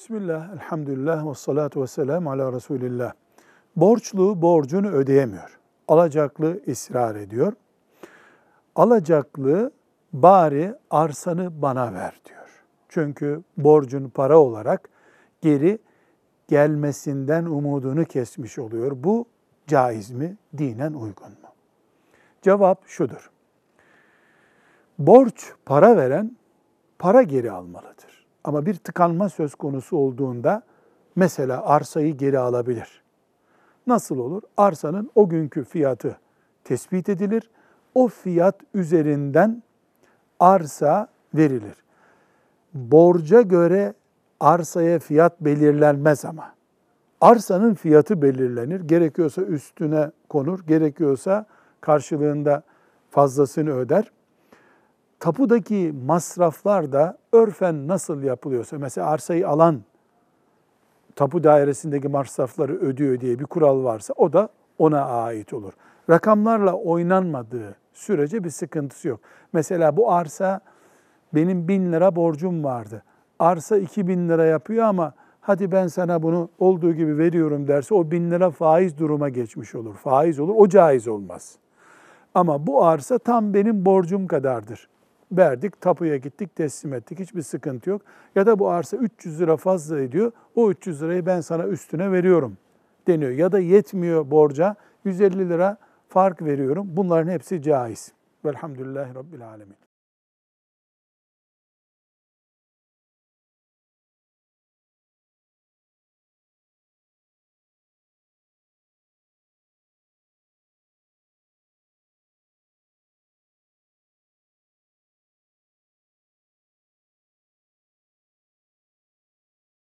Bismillah, elhamdülillah ve salatu ve selamu ala Resulillah. Borçlu borcunu ödeyemiyor. Alacaklı ısrar ediyor. Alacaklı bari arsanı bana ver diyor. Çünkü borcun para olarak geri gelmesinden umudunu kesmiş oluyor. Bu caiz mi? Dinen uygun mu? Cevap şudur. Borç para veren para geri almalıdır. Ama bir tıkanma söz konusu olduğunda mesela arsayı geri alabilir. Nasıl olur? Arsanın o günkü fiyatı tespit edilir. O fiyat üzerinden arsa verilir. Borca göre arsaya fiyat belirlenmez ama. Arsanın fiyatı belirlenir. Gerekiyorsa üstüne konur, gerekiyorsa karşılığında fazlasını öder. Tapudaki masraflar da örfen nasıl yapılıyorsa, mesela arsayı alan tapu dairesindeki masrafları ödüyor diye bir kural varsa o da ona ait olur. Rakamlarla oynanmadığı sürece bir sıkıntısı yok. Mesela bu arsa benim bin lira borcum vardı. Arsa iki bin lira yapıyor ama hadi ben sana bunu olduğu gibi veriyorum derse o bin lira faiz duruma geçmiş olur. Faiz olur, o caiz olmaz. Ama bu arsa tam benim borcum kadardır. Verdik, tapuya gittik, teslim ettik. Hiçbir sıkıntı yok. Ya da bu arsa 300 lira fazla ediyor. O 300 lirayı ben sana üstüne veriyorum deniyor. Ya da yetmiyor borca 150 lira fark veriyorum. Bunların hepsi caiz. Velhamdülillahi Rabbil Alemin.